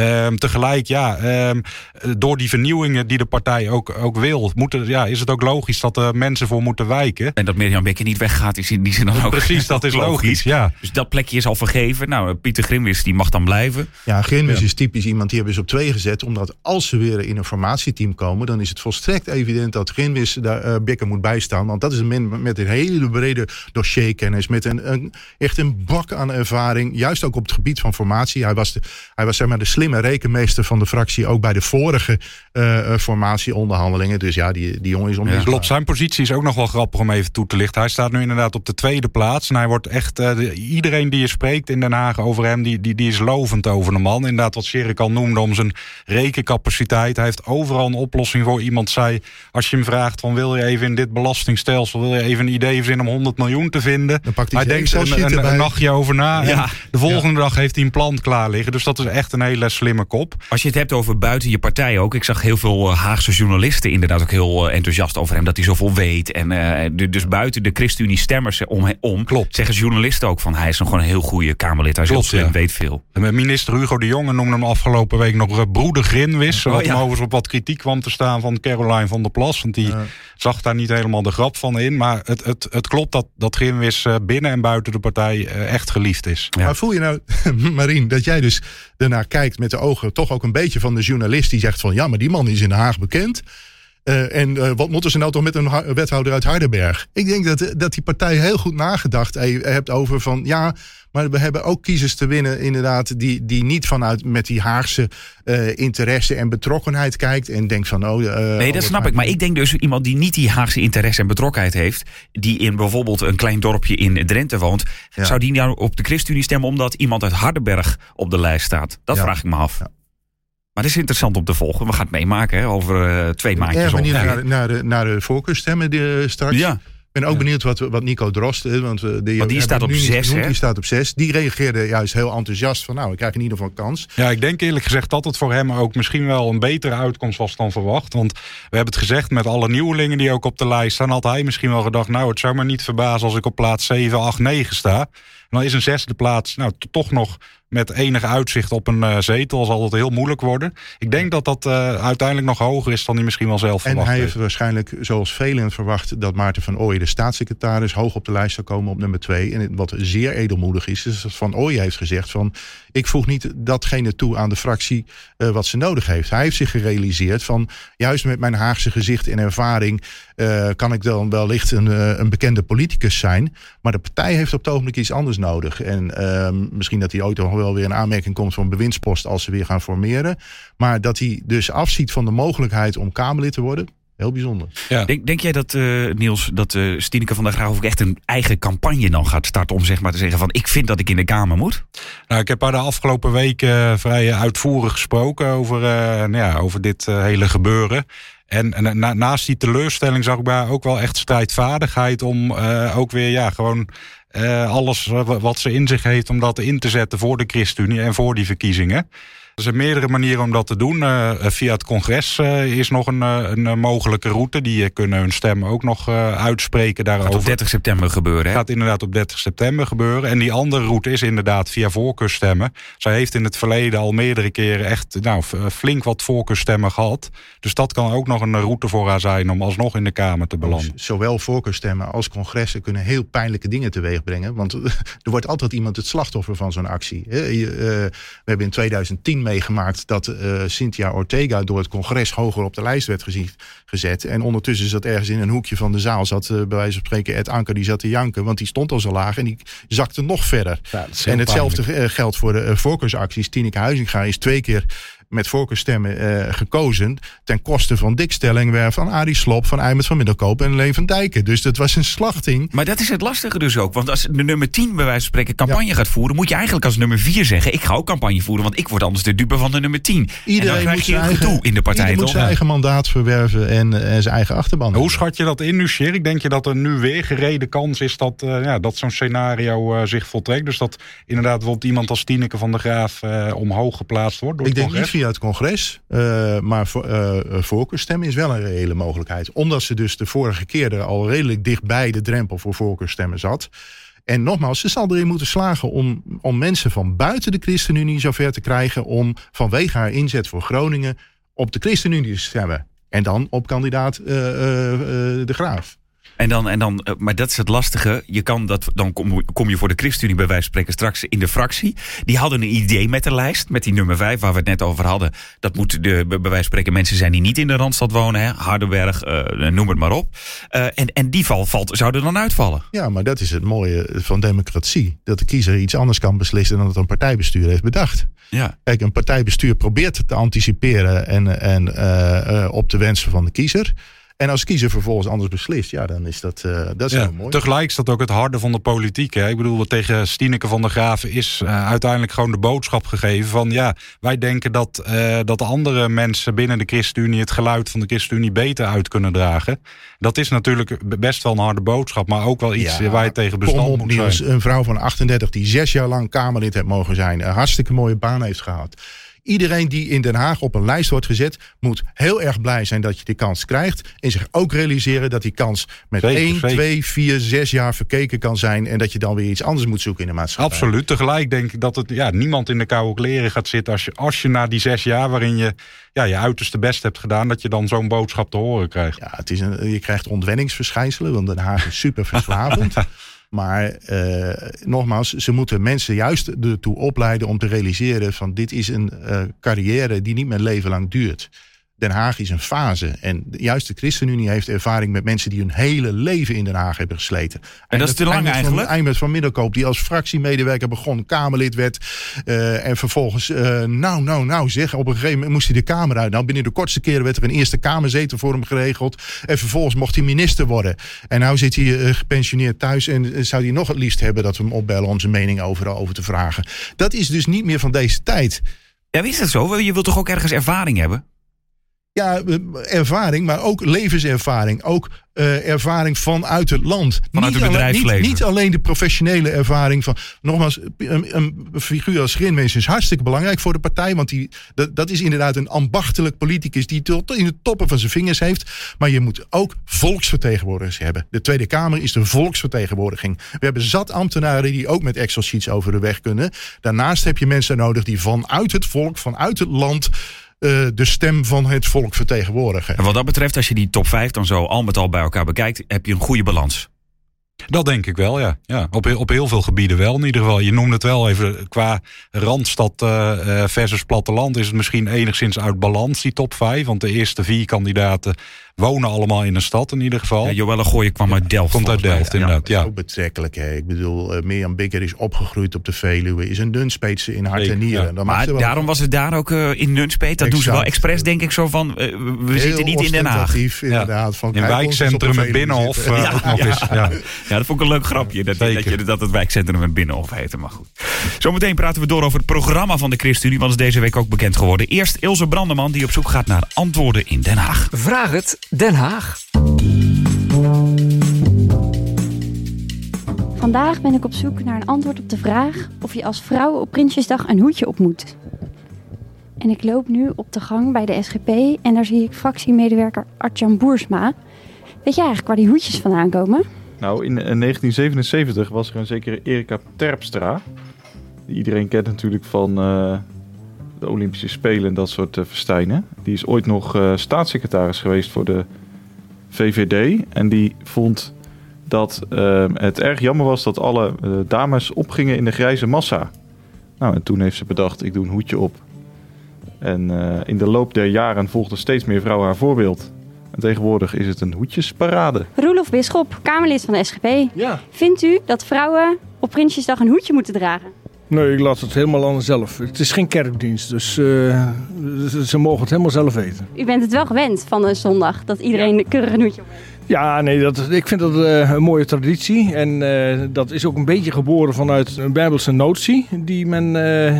Um, tegelijk, ja, um, door die vernieuwingen die de partij ook, ook wil, moeten, ja, is het ook logisch dat er mensen voor moeten wijken. En dat Mirjam Bekker niet weggaat, is in die zin dan ook Precies, dat is logisch, ja. Dus dat plekje is al vergeven. Nou, Pieter Grimwis, die mag dan blijven. Ja, Grimwis ja. is typisch iemand die hebben ze op twee gezet, omdat als ze weer in een formatieteam komen, dan is het volstrekt evident dat Grimwis daar uh, Bekker moet bijstaan. Want dat is een man met een hele brede dossierkennis, met een, een, echt een bak aan ervaring, juist ook op het gebied van formatie. Hij was, de, hij was zeg maar de slimme rekenmeester van de fractie, ook bij de vorige uh, formatieonderhandelingen. Dus ja, die, die jongen is onmisbaar. Ja, klopt, zijn positie is ook nog wel grappig om even toe te lichten. Hij staat nu inderdaad op de tweede plaats. En hij wordt echt, uh, de, iedereen die je spreekt in Den Haag over hem, die, die, die is lovend over de man. Inderdaad, wat Sherik al noemde om zijn rekencapaciteit. Hij heeft overal een oplossing voor. Iemand zei, als je hem vraagt van wil je even in dit belastingstelsel, wil je even een idee verzinnen om 100 miljoen te vinden. Dan pakt hij, hij denkt een, een, een, nachtje over na. Ja. de volgende ja. dag heeft hij een plan klaar liggen. Dus dat is echt een hele slimme kop. Als je het hebt over buiten je partij ook. Ik zag heel veel uh, Haagse journalisten inderdaad ook heel uh, enthousiast over hem. Dat hij zoveel weet. En uh, dus buiten de ChristenUnie stemmers om, om Klopt. zeggen journalisten ook van hij is nog gewoon een heel goede Kamerlid. Hij is Klopt, heel slim, ja. weet veel. En minister Hugo de Jonge noemde hem afgelopen week nog broeder Grinwis. Oh, wat ja. hem overigens op wat kritiek kwam te staan van Caroline van der Plas. Want die zag daar niet helemaal de grap van in. Maar het, het, het klopt dat, dat Grinwis binnen en buiten de partij echt geliefd is. Maar voel je nou, Marien, dat jij dus ernaar kijkt met de ogen toch ook een beetje van de journalist die zegt van ja, maar die man is in Den Haag bekend. Uh, en uh, wat moeten ze nou toch met een wethouder uit Hardenberg? Ik denk dat, dat die partij heel goed nagedacht heeft over van ja, maar we hebben ook kiezers te winnen, inderdaad, die, die niet vanuit met die Haagse uh, interesse en betrokkenheid kijkt en denkt van oh. Nee, dat snap ik. Maar ik denk dus iemand die niet die Haagse interesse en betrokkenheid heeft, die in bijvoorbeeld een klein dorpje in Drenthe woont, ja. zou die nou op de ChristenUnie stemmen omdat iemand uit Hardenberg op de lijst staat? Dat ja. vraag ik me af. Ja. Maar het is interessant om te volgen. We gaan het meemaken hè, over uh, twee maandjes. Ja, naar, naar, de, naar de voorkeurstemmen die, straks. Ja. Ik ben ook ja. benieuwd wat, wat Nico Drost, want die, want die staat op zes, genoemd, Die staat op zes. Die reageerde juist heel enthousiast van, nou, ik krijg in ieder geval kans. Ja, ik denk eerlijk gezegd dat het voor hem ook misschien wel een betere uitkomst was dan verwacht. Want we hebben het gezegd, met alle nieuwelingen die ook op de lijst staan, had hij misschien wel gedacht, nou, het zou me niet verbazen als ik op plaats 7, 8, 9 sta. En dan is een zesde plaats, nou, toch nog met enige uitzicht op een uh, zetel zal het heel moeilijk worden. Ik denk dat dat uh, uiteindelijk nog hoger is dan hij misschien wel zelf en verwacht En hij heeft. heeft waarschijnlijk, zoals velen verwacht, dat Maarten van Ooyen, de staatssecretaris, hoog op de lijst zou komen op nummer twee. En wat zeer edelmoedig is, is dat Van Ooyen heeft gezegd van, ik voeg niet datgene toe aan de fractie uh, wat ze nodig heeft. Hij heeft zich gerealiseerd van, juist met mijn Haagse gezicht en ervaring, kan ik dan wellicht een, een bekende politicus zijn. Maar de partij heeft op het ogenblik iets anders nodig. En misschien dat hij ooit wel weer een aanmerking komt van bewindspost als ze weer gaan formeren. Maar dat hij dus afziet van de mogelijkheid om Kamerlid te worden. Heel bijzonder. Ja. Denk, denk jij dat, uh, Niels, dat uh, Stineke van der Graaf ook echt een eigen campagne dan gaat starten om zeg maar te zeggen van ik vind dat ik in de Kamer moet? Nou, ik heb haar de afgelopen weken uh, vrij uitvoerig gesproken over, nou ja, over dit hele gebeuren. En, na, naast die teleurstelling zag ik bij ook wel echt strijdvaardigheid om ook weer ja, gewoon uh, alles wat ze in zich heeft om dat in te zetten voor de ChristenUnie en voor die verkiezingen. Er zijn meerdere manieren om dat te doen. Uh, via het congres uh, is nog een, een mogelijke route. Die kunnen hun stem ook nog uitspreken daarover. Gaat op 30 september gebeuren. Hè? Gaat inderdaad op 30 september gebeuren. En die andere route is inderdaad via voorkeurstemmen. Zij heeft in het verleden al meerdere keren echt nou, flink wat voorkeurstemmen gehad. Dus dat kan ook nog een route voor haar zijn om alsnog in de Kamer te belanden. Zowel voorkeurstemmen als congressen kunnen heel pijnlijke dingen teweeg terugbrengen. Want er wordt altijd iemand het slachtoffer van zo'n actie. we hebben in 2010 meegemaakt dat Cynthia Ortega door het congres hoger op de lijst werd gezet. En ondertussen zat ergens in een hoekje van de zaal, zat bij wijze van spreken Ed Anker, die zat te janken. Want die stond al zo laag en die zakte nog verder. en hetzelfde geldt voor de voorkeursacties. Tineke Huizinga is twee keer met voorkeurstemmen uh, gekozen. Ten koste van Dick Stellingwerf, van Arie Slop, van Eimert van Middelkoop en Leen van Dijken. Dus dat was een slachting. Maar dat is het lastige dus ook. Want als de nummer 10 bij wijze van spreken campagne gaat voeren, moet je eigenlijk als nummer 4 zeggen: ik ga ook campagne voeren, want ik word anders de dupe van de nummer 10. Iedereen moet je eigen, in de partij. Iedereen moet zijn eigen mandaat verwerven en, en zijn eigen achterban. Hoe schat je dat in nu, Sjerik? Denk je dat er nu weer gereden kans is dat, uh, ja, dat zo'n scenario uh, zich voltrekt? Dus dat inderdaad bijvoorbeeld iemand als Tineke van der Graaf omhoog geplaatst wordt? Door ik denk congres? Via het congres. Uh, maar voor, uh, voorkeurstemmen is wel een reële mogelijkheid. Omdat ze dus de vorige keer er al redelijk dichtbij de drempel voor voorkeurstemmen zat. En nogmaals, ze zal erin moeten slagen om, om mensen van buiten de ChristenUnie zover te krijgen om vanwege haar inzet voor Groningen op de ChristenUnie te stemmen. En dan op kandidaat De Graaf. En dan, en dan, eh, maar dat is het lastige. Je kan dat, dan kom, kom je voor de ChristenUnie bij wijze van spreken straks in de fractie. Die hadden een idee met de lijst, met die nummer 5 waar we het net over hadden. Dat moeten de, bij wijze van spreken mensen zijn die niet in de Randstad wonen. Hè? Hardenberg, uh, noem het maar op. Uh, en, en die val valt, zou er dan uitvallen. Ja, maar dat is het mooie van democratie. Dat de kiezer iets anders kan beslissen dan dat een partijbestuur heeft bedacht. Ja. Kijk, een partijbestuur probeert te anticiperen en, en uh, op de wensen van de kiezer. En als kiezer vervolgens anders beslist, ja, dan is dat, uh, dat is heel mooi. Tegelijk is dat ook het harde van de politiek. Hè? Ik bedoel, tegen Stineke van der Graven is uh, uiteindelijk gewoon de boodschap gegeven van ja, wij denken dat, uh, dat andere mensen binnen de ChristenUnie het geluid van de ChristenUnie beter uit kunnen dragen. Dat is natuurlijk best wel een harde boodschap, maar ook wel iets ja, waar je tegen bestand moet Niels, Een vrouw van 38 die zes jaar lang Kamerlid heeft mogen zijn, een hartstikke mooie baan heeft gehad. Iedereen die in Den Haag op een lijst wordt gezet, moet heel erg blij zijn dat je die kans krijgt. En zich ook realiseren dat die kans met zeker, 1, zeker. 2, 4, 6 jaar verkeken kan zijn. En dat je dan weer iets anders moet zoeken in de maatschappij. Absoluut. Tegelijk denk ik dat het ja, niemand in de koude kleren gaat zitten als je, als je na die zes jaar waarin je ja, je uiterste best hebt gedaan, dat je dan zo'n boodschap te horen krijgt. Ja, het is een, je krijgt ontwenningsverschijnselen, want Den Haag is super verslavend. Maar uh, nogmaals, ze moeten mensen juist ertoe opleiden om te realiseren van dit is een uh, carrière die niet mijn leven lang duurt. Den Haag is een fase. En juist de ChristenUnie heeft ervaring met mensen die hun hele leven in Den Haag hebben gesleten. En dat is te lang eigenlijk? Eimert van Middelkoop, die als fractiemedewerker begon, Kamerlid werd. Uh, en vervolgens, uh, nou, nou, nou zeg, op een gegeven moment moest hij de Kamer uit. Nou, binnen de kortste keren werd er een Eerste Kamerzetel voor hem geregeld. En vervolgens mocht hij minister worden. En nou zit hij uh, gepensioneerd thuis en zou hij nog het liefst hebben dat we hem opbellen om zijn mening overal over te vragen. Dat is dus niet meer van deze tijd. Ja, is dat zo? Je wilt toch ook ergens ervaring hebben? Ja, ervaring, maar ook levenservaring. Ook uh, ervaring vanuit het land. Vanuit niet het bedrijfsleven. Alleen, niet, niet, alleen de professionele ervaring van. Nogmaals, een, een figuur als Grinmens is hartstikke belangrijk voor de partij. Want die, dat, dat is inderdaad een ambachtelijk politicus die tot in de toppen van zijn vingers heeft. Maar je moet ook volksvertegenwoordigers hebben. De Tweede Kamer is de volksvertegenwoordiging. We hebben zat ambtenaren die ook met Excel sheets over de weg kunnen. Daarnaast heb je mensen nodig die vanuit het volk, vanuit het land uh, de stem van het volk vertegenwoordigen. En wat dat betreft, als je die top 5 dan zo al met al bij elkaar bekijkt, heb je een goede balans. Dat denk ik wel, ja. ja op, op heel veel gebieden wel. In ieder geval, je noemde het wel even qua Randstad uh, versus platteland is het misschien enigszins uit balans, die top 5. Want de eerste vier kandidaten wonen allemaal in een stad in ieder geval. Ja, Joelle Gooien kwam uit Delft. Komt uit Delft, mij. inderdaad. Ja, ja. Ook betrekkelijk. Hè. Ik bedoel, uh, Mirjam Bikker is opgegroeid op de Veluwe. Is een Nunspeetse in hart en nieren. Ja. Maar wel... daarom was het daar ook uh, in Nunspeet. Dat exact. doen ze wel expres, denk ik, zo van... Uh, we Heel zitten niet in Den Haag. inderdaad. Van, in wijkcentrum het Binnenhof uh, ook nog eens. Ja. ja, dat vond ik een leuk grapje. Dat, dat, je, dat het wijkcentrum het Binnenhof heette. Maar goed. Zometeen praten we door over het programma van de ChristenUnie. Want is deze week ook bekend geworden. Eerst Ilse Brandeman die op zoek gaat naar antwoorden in Den Haag. Vraag het Den Haag. Vandaag ben ik op zoek naar een antwoord op de vraag of je als vrouw op Prinsjesdag een hoedje op moet. En ik loop nu op de gang bij de SGP en daar zie ik fractiemedewerker Artjan Boersma. Weet jij eigenlijk waar die hoedjes vandaan komen? Nou, in 1977 was er een zekere Erika Terpstra. Die iedereen kent natuurlijk van uh, de Olympische Spelen en dat soort uh, festijnen. Die is ooit nog uh, staatssecretaris geweest voor de VVD. En die vond dat eh, het erg jammer was dat alle eh, dames opgingen in de grijze massa. Nou, en toen heeft ze bedacht, ik doe een hoedje op. En eh, in de loop der jaren volgden steeds meer vrouwen haar voorbeeld. En tegenwoordig is het een hoedjesparade. Roelof Bisschop, Kamerlid van de SGP. Ja. Vindt u dat vrouwen op Prinsjesdag een hoedje moeten dragen? Nee, ik laat het helemaal aan zelf. Het is geen kerkdienst, dus eh, ze mogen het helemaal zelf weten. U bent het wel gewend van een zondag, dat iedereen keurig een hoedje op. Ja, nee, dat, ik vind dat eh, een mooie traditie. En eh, dat is ook een beetje geboren vanuit een Bijbelse notie die men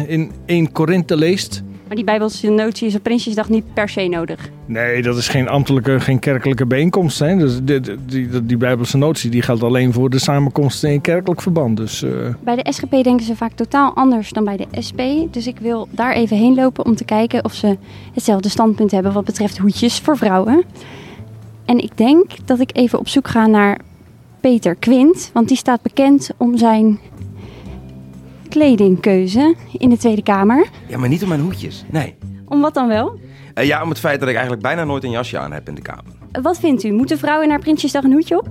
in 1 Korinthe leest. Maar die Bijbelse notie is op Prinsjesdag niet per se nodig. Nee, dat is geen ambtelijke, geen kerkelijke bijeenkomst. Hè. Dus die, die, die, Bijbelse notie die geldt alleen voor de samenkomsten in kerkelijk verband. Dus eh, Bij de SGP denken ze vaak totaal anders dan bij de SP. Dus ik wil daar even heen lopen om te kijken of ze hetzelfde standpunt hebben wat betreft hoedjes voor vrouwen. En ik denk dat ik even op zoek ga naar Peter Quint. Want die staat bekend om zijn kledingkeuze in de Tweede Kamer. Ja, maar niet om mijn hoedjes. Nee. Om wat dan wel? Eh, ja, om het feit dat ik eigenlijk bijna nooit een jasje aan heb in de kamer. Wat vindt u? Moeten vrouwen naar Prinsjesdag een hoedje op?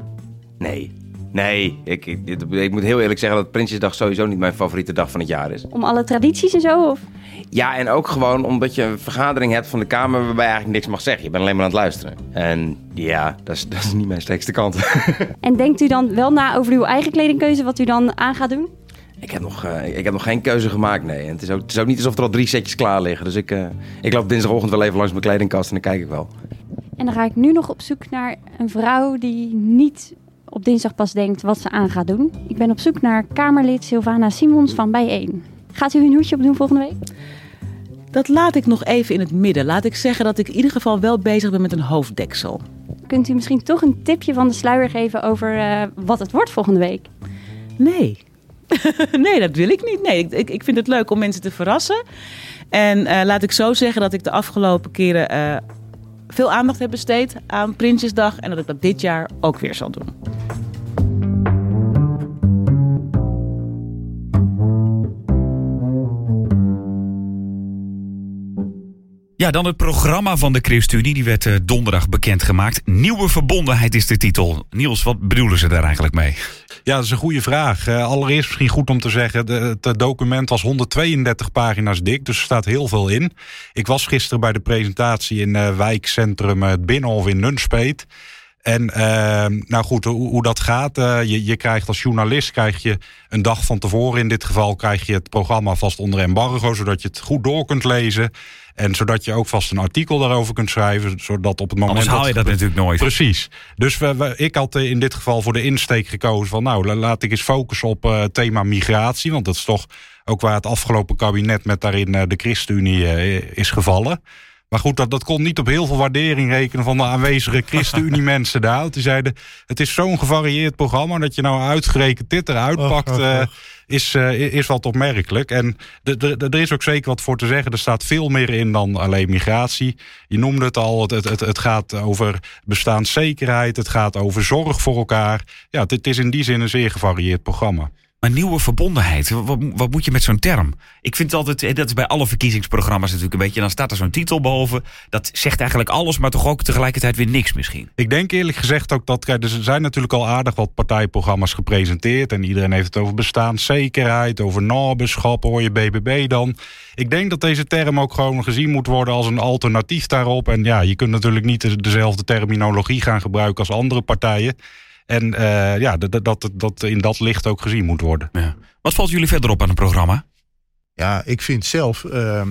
Nee. Nee, ik, ik, ik, ik moet heel eerlijk zeggen dat Prinsjesdag sowieso niet mijn favoriete dag van het jaar is. Om alle tradities en zo? Of? Ja, en ook gewoon omdat je een vergadering hebt van de Kamer waarbij je eigenlijk niks mag zeggen. Je bent alleen maar aan het luisteren. En ja, dat is, dat is niet mijn sterkste kant. En denkt u dan wel na over uw eigen kledingkeuze, wat u dan aan gaat doen? Ik, heb nog, eh, ik heb nog geen keuze gemaakt, nee. En het is, ook, het is ook niet alsof er al drie setjes klaar liggen. Dus ik, eh, ik loop dinsdagochtend wel even langs mijn kledingkast en dan kijk ik wel. En dan ga ik nu nog op zoek naar een vrouw die niet op dinsdag pas denkt wat ze aan gaat doen. Ik ben op zoek naar Kamerlid Sylvana Simons van Bijeen. Gaat u een hoedje op doen volgende week? Dat laat ik nog even in het midden. Laat ik zeggen dat ik in ieder geval wel bezig ben met een hoofddeksel. Kunt u misschien toch een tipje van de sluier geven over eh, wat het wordt volgende week? Nee. nee, dat wil ik niet. Nee, ik, ik, vind het leuk om mensen te verrassen. En eh, laat ik zo zeggen dat ik de afgelopen keren eh, veel aandacht heb besteed aan Prinsjesdag. En dat ik dat dit jaar ook weer zal doen. Ja, dan het programma van de ChristenUnie. Die werd eh, donderdag bekendgemaakt. Nieuwe verbondenheid is de titel. Niels, wat bedoelen ze daar eigenlijk mee? Ja, dat is een goede vraag. Eh, allereerst misschien goed om te zeggen, de, het eh, document was 132 pagina's dik, dus er staat heel veel in. Ik was gisteren bij de presentatie in wijkcentrum het Binnenhof in Nunspeet. En uh, nou goed, hoe, hoe dat gaat, uh, je, je krijgt als journalist krijg je een dag van tevoren in dit geval krijg je het programma vast onder embargo, zodat je het goed door kunt lezen. En zodat je ook vast een artikel daarover kunt schrijven. Zodat op het moment Anders haal je dat natuurlijk nooit. Precies. Dus we, we, ik had in dit geval voor de insteek gekozen van nou, laat ik eens focussen op uh, thema migratie. Want dat is toch ook waar het afgelopen kabinet met daarin uh, de ChristenUnie uh, is gevallen. Maar goed, dat, dat kon niet op heel veel waardering rekenen van de aanwezige ChristenUnie-mensen daar. Die zeiden: Het is zo'n gevarieerd programma dat je nou uitgerekend dit eruit pakt. Oh, oh, oh. Is, uh, is wat opmerkelijk. En er is ook zeker wat voor te zeggen. Er staat veel meer in dan alleen migratie. Je noemde het al, het, het, het gaat over bestaanszekerheid. Het gaat over zorg voor elkaar. Ja, het, het is in die zin een zeer gevarieerd programma. Maar nieuwe verbondenheid, wat, wat, moet je met zo'n term? Ik vind altijd, dat is bij alle verkiezingsprogramma's natuurlijk een beetje... dan staat er zo'n titel boven, dat zegt eigenlijk alles... maar toch ook tegelijkertijd weer niks misschien. Ik denk eerlijk gezegd ook dat... Er zijn natuurlijk al aardig wat partijprogramma's gepresenteerd... en iedereen heeft het over bestaanszekerheid, over naberschap, hoor je BBB dan. Ik denk dat deze term ook gewoon gezien moet worden als een alternatief daarop. En ja, je kunt natuurlijk niet dezelfde terminologie gaan gebruiken als andere partijen... En uh, ja, dat, dat, dat in dat licht ook gezien moet worden. Ja. Wat valt jullie verder op aan het programma? Ja, ik vind zelf uh,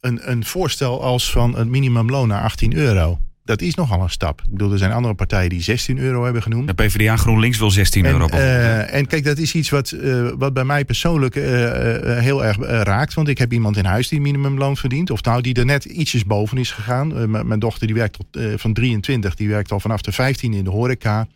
een, een voorstel als van een minimumloon naar 18 euro. Dat is nogal een stap. Ik bedoel, er zijn andere partijen die 16 euro hebben genoemd. De PvdA GroenLinks wil 16 en, euro. Uh, en kijk, dat is iets wat, uh, wat bij mij persoonlijk uh, heel erg raakt. Want ik heb iemand in huis die minimumloon verdient. Of nou, die er net ietsjes boven is gegaan. mijn dochter die werkt tot, van 23, die werkt al vanaf de 15 in de horeca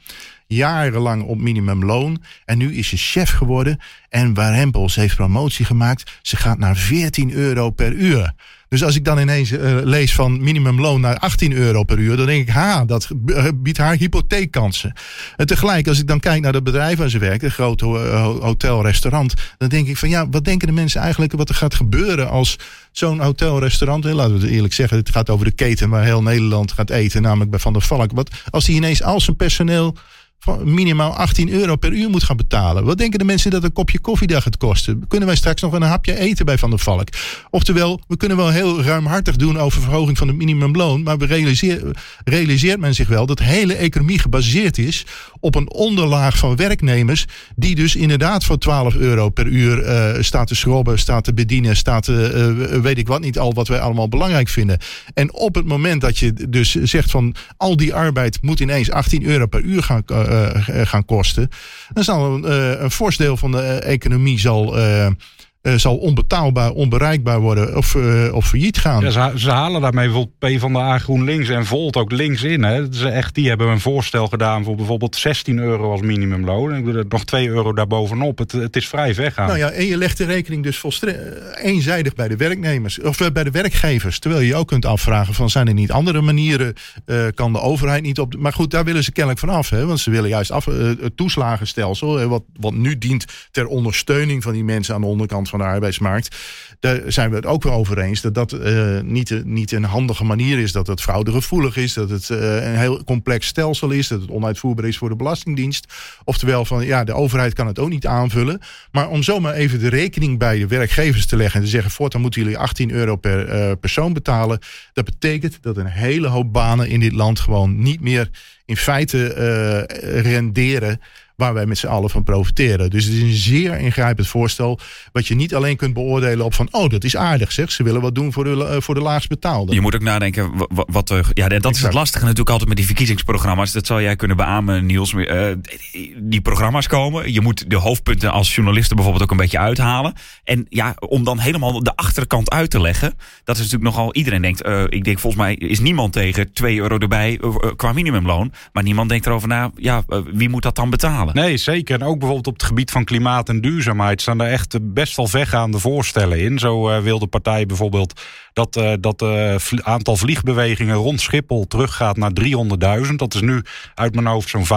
jarenlang op minimumloon. En nu is ze chef geworden. En Warempels heeft promotie gemaakt. Ze gaat naar 14 euro per uur. Dus als ik dan ineens uh, lees van minimumloon naar 18 euro per uur, dan denk ik, ha, dat biedt haar hypotheekkansen. En tegelijk, als ik dan kijk naar het bedrijf waar ze werkt, een groot hotel, restaurant, dan denk ik van ja, wat denken de mensen eigenlijk wat er gaat gebeuren als zo'n hotel, restaurant, laten we het eerlijk zeggen, het gaat over de keten waar heel Nederland gaat eten, namelijk bij Van der Valk. Wat als die ineens al zijn personeel minimaal 18 euro per uur moet gaan betalen. Wat denken de mensen dat een kopje koffie daar gaat kosten? Kunnen wij straks nog een hapje eten bij Van der Valk? Oftewel, we kunnen wel heel ruimhartig doen over verhoging van het minimumloon. Maar we realiseer, realiseert men zich wel dat de hele economie gebaseerd is op een onderlaag van werknemers. Die dus inderdaad voor 12 euro per uur uh, staat te schrobben, staat te bedienen, staat te, uh, weet ik wat niet al wat wij allemaal belangrijk vinden. En op het moment dat je dus zegt van al die arbeid moet ineens 18 euro per uur gaan, uh, gaan kosten. Dan zal een, een fors deel van de economie zal uh, zal onbetaalbaar, onbereikbaar worden of, uh, of failliet gaan. Ja, ze, ze, halen daarmee bijvoorbeeld P van de A GroenLinks en Volt ook links in. Hè. Ze echt, die hebben een voorstel gedaan voor bijvoorbeeld 16 euro als minimumloon. En ik bedoel, nog 2 euro daarbovenop. Het, het is vrij weggaan. Nou ja, en je legt de rekening dus volstrekt eenzijdig bij de werknemers of uh, bij de werkgevers. Terwijl je ook kunt afvragen van zijn er niet andere manieren? kan de overheid niet op. Maar goed, daar willen ze kennelijk van af. Hè, want ze willen juist af, het toeslagenstelsel, wat, wat nu dient ter ondersteuning van die mensen aan de onderkant van de arbeidsmarkt. Daar zijn we het ook wel over eens dat dat uh, niet, niet een handige manier is. Dat het fraudegevoelig is. Dat het uh, een heel complex stelsel is. Dat het onuitvoerbaar is voor de Belastingdienst. Oftewel van ja, de overheid kan het ook niet aanvullen. Maar om zomaar even de rekening bij de werkgevers te leggen en te zeggen: voortaan moeten jullie 18 euro per uh, persoon betalen. Dat betekent dat een hele hoop banen in dit land gewoon niet meer in feite renderen waar wij met z'n allen van profiteren. Dus het is een zeer ingrijpend voorstel. Wat je niet alleen kunt beoordelen op van, oh, dat is aardig zeg. Ze willen wat doen voor de, uh, voor de laagst betaalde. Je moet ook nadenken, wat, ja, dat exact. is het lastige natuurlijk altijd met die verkiezingsprogramma's. Dat zal jij kunnen beamen, Niels. Uh, die programma's komen. Je moet de hoofdpunten als journalisten bijvoorbeeld ook een beetje uithalen. En ja, om dan helemaal de achterkant uit te leggen. Dat is natuurlijk nogal, iedereen denkt, ik denk volgens mij is niemand tegen 2 euro erbij qua minimumloon. Maar niemand denkt erover na, ja, wie moet dat dan betalen? Nee, zeker. En ook bijvoorbeeld op het gebied van klimaat en duurzaamheid staan er echt best wel vergaande voorstellen in. Zo uh, wil de partij bijvoorbeeld dat uh, dat uh, aantal vliegbewegingen rond Schiphol teruggaat naar 300.000. Dat is nu uit mijn hoofd zo'n 500.000.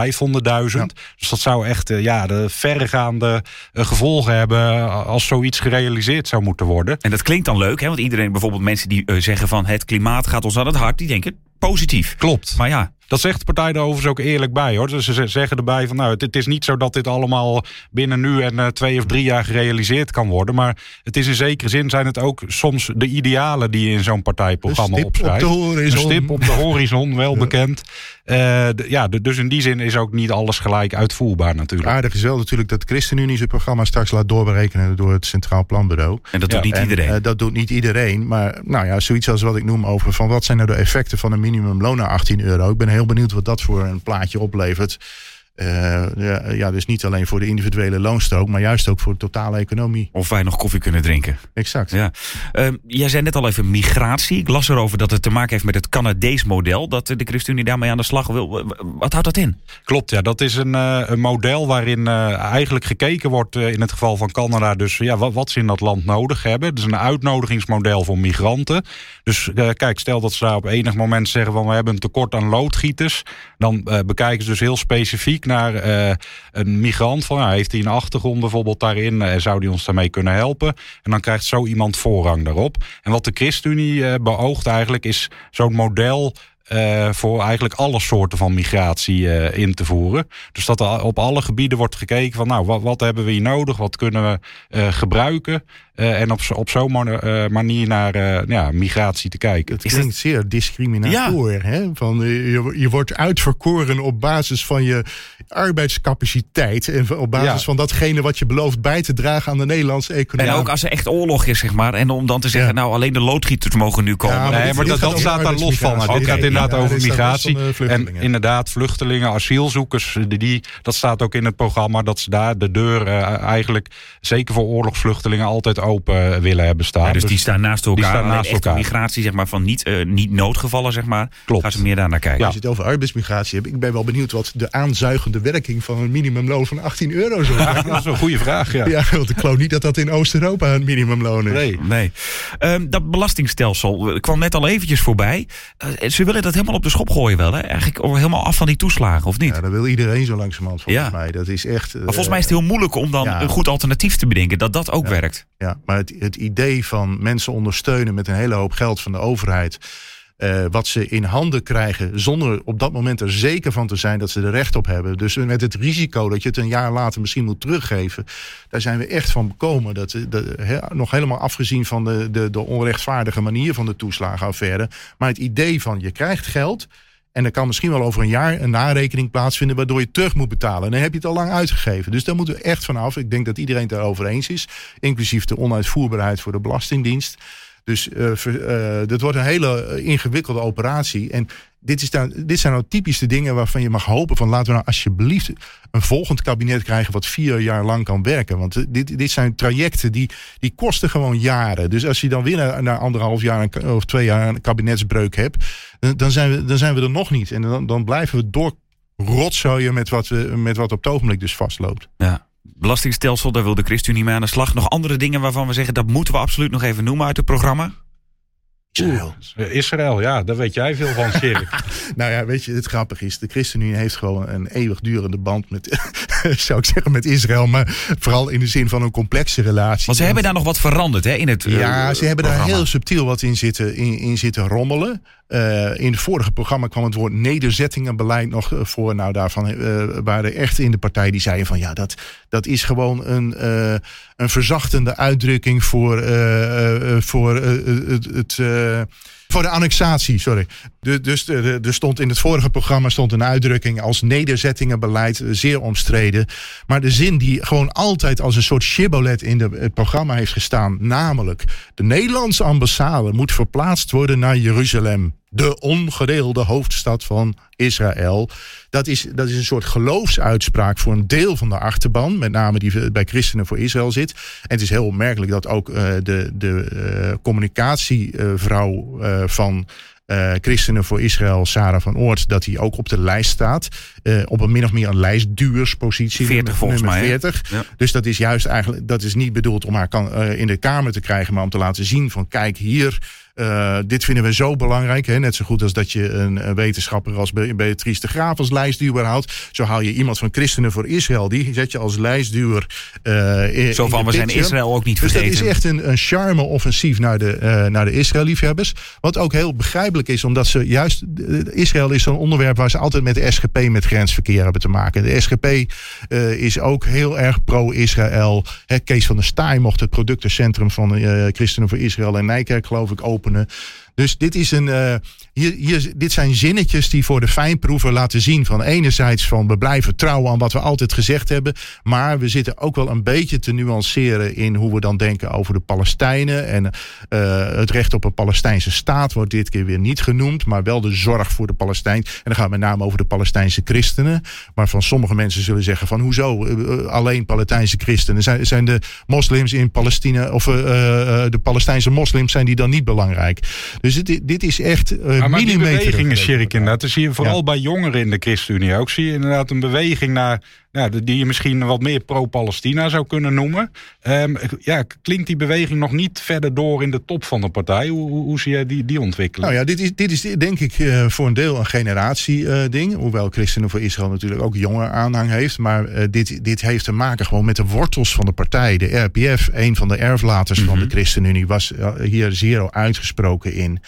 Ja. Dus dat zou echt ja, de verregaande gevolgen hebben als zoiets gerealiseerd zou moeten worden. En dat klinkt dan leuk, hè? want iedereen, bijvoorbeeld mensen die zeggen van het klimaat gaat ons aan het hart, die denken positief. Klopt. Maar ja, dat zegt de partij er overigens ook eerlijk bij hoor. Dus ze zeggen erbij van nou, het, is niet zo dat dit allemaal binnen nu en uh, twee of drie jaar gerealiseerd kan worden. Maar het is in zekere zin zijn het ook soms de idealen die je in zo'n partijprogramma opschrijft. Op de Een stip op de horizon, wel bekend. Uh, de, ja, dus in die zin is ook niet alles gelijk uitvoerbaar natuurlijk. Aardig is wel natuurlijk dat de ChristenUnie zijn programma straks laat doorberekenen door het Centraal Planbureau. En dat doet niet iedereen. Uh, dat doet niet iedereen. Maar nou ja, zoiets als wat ik noem over van wat zijn nou de effecten van een minimumloon naar 18 euro. Ik ben heel benieuwd wat dat voor een plaatje oplevert. Uh, ja, ja, dus niet alleen voor de individuele loonstrook, maar juist ook voor de totale economie. Of wij nog koffie kunnen drinken. Exact. Ja. Uh, jij zei net al even migratie. Ik las erover dat het te maken heeft met het Canadees model. Dat de ChristenUnie daarmee aan de slag wil. Wat houdt dat in? Klopt, ja. Dat is een, uh, een model waarin eigenlijk gekeken wordt in het geval van Canada. Dus ja, wat, wat, ze in dat land nodig hebben. Het is een uitnodigingsmodel voor migranten. Dus kijk, stel dat ze daar op enig moment zeggen van we hebben een tekort aan loodgieters. Dan bekijken ze dus heel specifiek naar uh, een migrant. Van, nou, heeft hij een achtergrond bijvoorbeeld daarin? Uh, zou die ons daarmee kunnen helpen? En dan krijgt zo iemand voorrang daarop. En wat de ChristenUnie uh, beoogt eigenlijk is zo'n model voor eigenlijk alle soorten van migratie in te voeren. Dus dat er op alle gebieden wordt gekeken van nou, wat, hebben we hier nodig? Wat kunnen we gebruiken? En op, op zo'n manier naar ja, migratie te kijken. Het klinkt zeer discriminator. Ja. Hè? Van, je, je wordt uitverkoren op basis van je arbeidscapaciteit. En op basis ja. van datgene wat je belooft bij te dragen aan de Nederlandse economie. En ook als er echt oorlog is, zeg maar. En om dan te zeggen, ja. nou alleen de loodgieters mogen nu komen. Ja, maar, nee, maar dat, dat staat daar los van. Dit gaat inderdaad over migratie. En inderdaad, vluchtelingen, asielzoekers, die, dat staat ook in het programma. Dat ze daar de deur uh, eigenlijk, zeker voor oorlogsvluchtelingen, altijd open willen hebben staan. dus, dus die staan naast elkaar. Die staan naast elkaar. migratie, zeg maar, van niet, uh, niet noodgevallen, zeg maar. Klopt. Gaan ze meer daar naar kijken. Als je het over arbeidsmigratie hebt, ik ben wel benieuwd wat de aanzuigende werking van een minimumloon van 18 euro zou zijn. dat is een goede vraag, ja. ja want ik geloof niet dat dat in Oost-Europa een minimumloon is. Nee, nee. Um, dat belastingstelsel kwam net al eventjes voorbij. Uh, ze willen dat helemaal op de schop gooien wel, hè? Eigenlijk helemaal af van die toeslagen, of niet? Ja, dat wil iedereen zo langzamerhand volgens ja. mij. Dat is echt... Maar volgens mij is het heel moeilijk om dan ja. een goed alternatief te bedenken, dat dat ook ja. werkt. Ja, maar het, idee van mensen ondersteunen met een hele hoop geld van de overheid eh, wat ze in handen krijgen, zonder op dat moment er zeker van te zijn dat ze er recht op hebben. Dus met het risico dat je het een jaar later misschien moet teruggeven, daar zijn we echt van bekomen. Dat, dat he, nog helemaal afgezien van de, de, de onrechtvaardige manier van de toeslagenaffaire. Maar het idee van je krijgt geld. En er kan misschien wel over een jaar een narekening plaatsvinden waardoor je terug moet betalen. En dan heb je het al lang uitgegeven. Dus daar moeten we echt vanaf. Ik denk dat iedereen het daarover eens is. Inclusief de onuitvoerbaarheid voor de Belastingdienst. Dus uh, uh, dit wordt een hele ingewikkelde operatie. En dit, is dan, dit zijn nou typisch de dingen waarvan je mag hopen van laten we nou alsjeblieft een volgend kabinet krijgen wat vier jaar lang kan werken. Want dit, dit zijn trajecten die, die kosten gewoon jaren. Dus als je dan weer na, anderhalf jaar of twee jaar een kabinetsbreuk hebt, dan zijn we, dan zijn we er nog niet. En dan, dan blijven we door rotzooien met wat, we, met wat op het ogenblik dus vastloopt. Ja belastingstelsel, daar wil de ChristenUnie mee aan de slag. Nog andere dingen waarvan we zeggen dat moeten we absoluut nog even noemen uit het programma? Israël. Israël, ja, daar weet jij veel van, Sjerk. nou ja, weet je, het grappige is, de ChristenUnie heeft gewoon een eeuwigdurende band met, zou ik zeggen, met Israël. Maar vooral in de zin van een complexe relatie. Want ze hebben daar nog wat veranderd, hè, in het Ja, uh, ze hebben programma. daar heel subtiel wat in zitten, in, in zitten rommelen. Uh, in het vorige programma kwam het woord nederzettingenbeleid nog voor. Nou, daarvan uh, waren echt in de partij die zeiden van ja, dat, dat is gewoon een, uh, een verzachtende uitdrukking voor, voor het. Voor de annexatie, sorry. Dus er stond in het vorige programma stond een uitdrukking als nederzettingenbeleid zeer omstreden. Maar de zin die gewoon altijd als een soort shibboleth in de, het programma heeft gestaan, namelijk de Nederlandse ambassade moet verplaatst worden naar Jeruzalem de ongedeelde hoofdstad van Israël. Dat is, dat is een soort geloofsuitspraak voor een deel van de achterban, met name die bij Christenen voor Israël zit. En het is heel opmerkelijk dat ook uh, de, de uh, communicatievrouw uh, van Christenen voor Israël, Sarah van Oort, dat hij ook op de lijst staat. Uh, op een min of meer een lijstduurspositie. 40 volgens nummer mij. 40. Ja. Dus dat is juist eigenlijk, dat is niet bedoeld om haar kan, uh, in de Kamer te krijgen, maar om te laten zien van kijk hier. Uh, dit vinden we zo belangrijk. Hè? Net zo goed als dat je een, een wetenschapper als Be Beatrice de Graaf als lijstduwer houdt. Zo haal je iemand van Christenen voor Israël. Die zet je als lijstduwer. Uh, zo van, we zijn Israël ook niet vergeten. Dus dat is echt een, een charme-offensief naar de, uh, naar de Israël-liefhebbers. Wat ook heel begrijpelijk is, omdat ze juist. Israël is zo'n onderwerp waar ze altijd met de SGP met grensverkeer hebben te maken. De SGP is ook heel erg pro-Israël. Kees van der Staaij mocht het productencentrum van Christenen voor Israël in Nijkerk, geloof ik, openen. Dus dit, is een, uh, hier, hier, dit zijn zinnetjes die voor de fijnproever laten zien van enerzijds van we blijven trouwen aan wat we altijd gezegd hebben. Maar we zitten ook wel een beetje te nuanceren in hoe we dan denken over de Palestijnen. En uh, het recht op een Palestijnse staat wordt dit keer weer niet genoemd. Maar wel de zorg voor de Palestijn. En dan gaat het met name over de Palestijnse christenen. Maar van sommige mensen zullen zeggen van hoezo uh, alleen Palestijnse christenen? Zijn, zijn de moslims in Palestina of de Palestijnse moslims zijn die dan niet belangrijk? Dus dit is echt uh, maar, die inderdaad. Dat zie je vooral ja. bij jongeren in de ChristenUnie ook. Zie je inderdaad een beweging naar, ja, die je misschien wat meer pro-Palestina zou kunnen noemen. Um, ja, klinkt die beweging nog niet verder door in de top van de partij? Hoe, hoe, hoe zie jij die, die ontwikkeling? Nou ja, dit is, dit is denk ik uh, voor een deel een generatie-ding. Uh, hoewel Christenen voor Israël natuurlijk ook jonger aanhang heeft. Maar uh, dit, dit heeft te maken gewoon met de wortels van de partij. De RPF, een van de erflaters mm -hmm. van de ChristenUnie, was hier zeer uitgesproken in.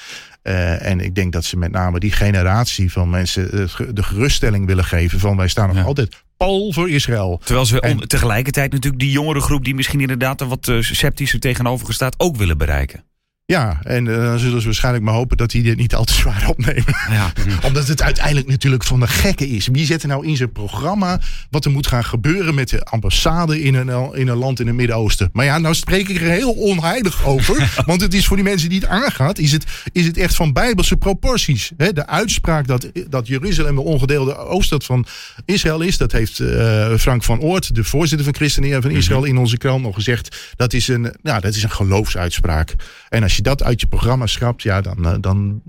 Uh, en ik denk dat ze met name die generatie van mensen de geruststelling willen geven van wij staan nog ja. altijd pal voor Israël. Terwijl ze en, tegelijkertijd natuurlijk die jongere groep die misschien inderdaad er wat uh, sceptischer tegenover staat ook willen bereiken. Ja, en uh, dan zullen ze waarschijnlijk maar hopen dat die dit niet al te zwaar opnemen. Ja. Omdat het uiteindelijk natuurlijk van de gekke is. Wie zet er nou in zijn programma wat er moet gaan gebeuren met de ambassade in een, in een land in het Midden-Oosten? Maar ja, nou spreek ik er heel onheilig over. want het is voor die mensen die het aangaat, is het, is het echt van bijbelse proporties. He, de uitspraak dat, dat Jeruzalem de ongedeelde ooststad van Israël is, dat heeft uh, Frank van Oort, de voorzitter van ChristenUnie van Israël, in onze krant nog gezegd. Dat is een, nou, dat is een geloofsuitspraak. En als je dat uit je programma schrapt, ja, dan, dan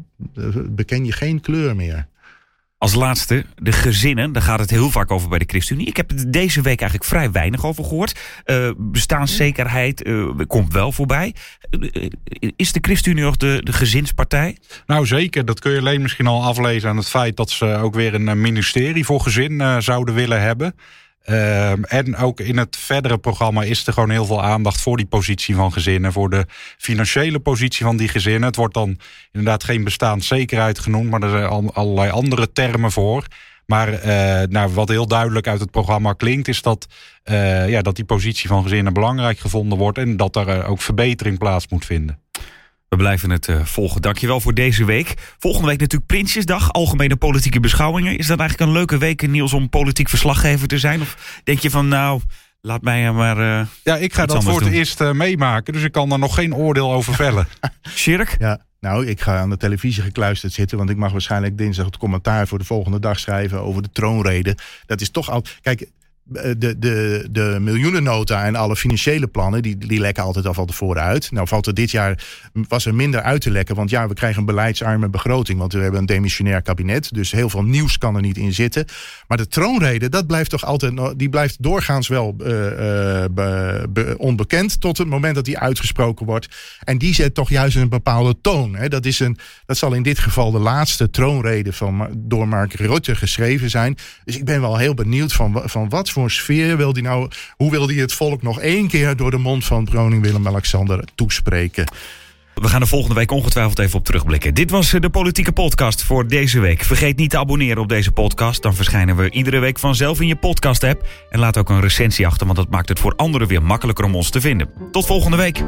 beken je geen kleur meer. Als laatste, de gezinnen. Daar gaat het heel vaak over bij de ChristenUnie. Ik heb er deze week eigenlijk vrij weinig over gehoord. Uh, bestaanszekerheid uh, komt wel voorbij. Uh, is de ChristenUnie nog de, de gezinspartij? Nou zeker, dat kun je alleen misschien al aflezen aan het feit dat ze ook weer een ministerie voor gezin zouden willen hebben. Ehm, en ook in het verdere programma is er gewoon heel veel aandacht voor die positie van gezinnen. Voor de financiële positie van die gezinnen. Het wordt dan inderdaad geen bestaanszekerheid genoemd, maar er zijn al- allerlei andere termen voor. Maar eh, nou, wat heel duidelijk uit het programma klinkt, is dat, eh, ja, dat die positie van gezinnen belangrijk gevonden wordt. En dat er eh, ook verbetering plaats moet vinden. We blijven het eh, volgen. Dankjewel voor deze week. Volgende week natuurlijk Prinsjesdag, algemene politieke beschouwingen. Is dat eigenlijk een leuke week, Niels, om politiek verslaggever te zijn? Of denk je van, nou, laat mij maar... eh Ja, ik ga dat voor het eerst eh, meemaken, dus ik kan daar nog geen oordeel over vellen. Shirk? Ja, nou, ik ga aan de televisie gekluisterd zitten. Want ik mag waarschijnlijk dinsdag het commentaar voor de volgende dag schrijven over de troonrede. Dat is toch al. Kijk. Eh, De, de, de miljoenennota en alle financiële plannen, die, die lekken altijd al van tevoren uit. Nou valt er dit jaar, was er minder uit te lekken. Want ja, we krijgen een beleidsarme begroting. Want we hebben een demissionair kabinet. Dus heel veel nieuws kan er niet in zitten. Maar de troonrede, dat blijft toch altijd, die blijft doorgaans wel eh, eh, be- be- onbekend. Tot het moment dat die uitgesproken wordt. En die zet toch juist een bepaalde toon. Hè. Dat, is een, dat zal in dit geval de laatste troonrede van, door Mark Rutte geschreven zijn. Dus ik ben wel heel benieuwd van, van wat voor sfeer wil die nou... Hoe wil die het volk nog één keer door de mond van koning Willem-Alexander toespreken? We gaan er volgende week ongetwijfeld even op terugblikken. Dit was eh, de politieke podcast voor deze week. Vergeet niet te abonneren op deze podcast. Dan verschijnen we iedere week vanzelf in je podcast-app. En laat ook een recensie achter, want dat maakt het voor anderen weer makkelijker om ons te vinden. Tot volgende week.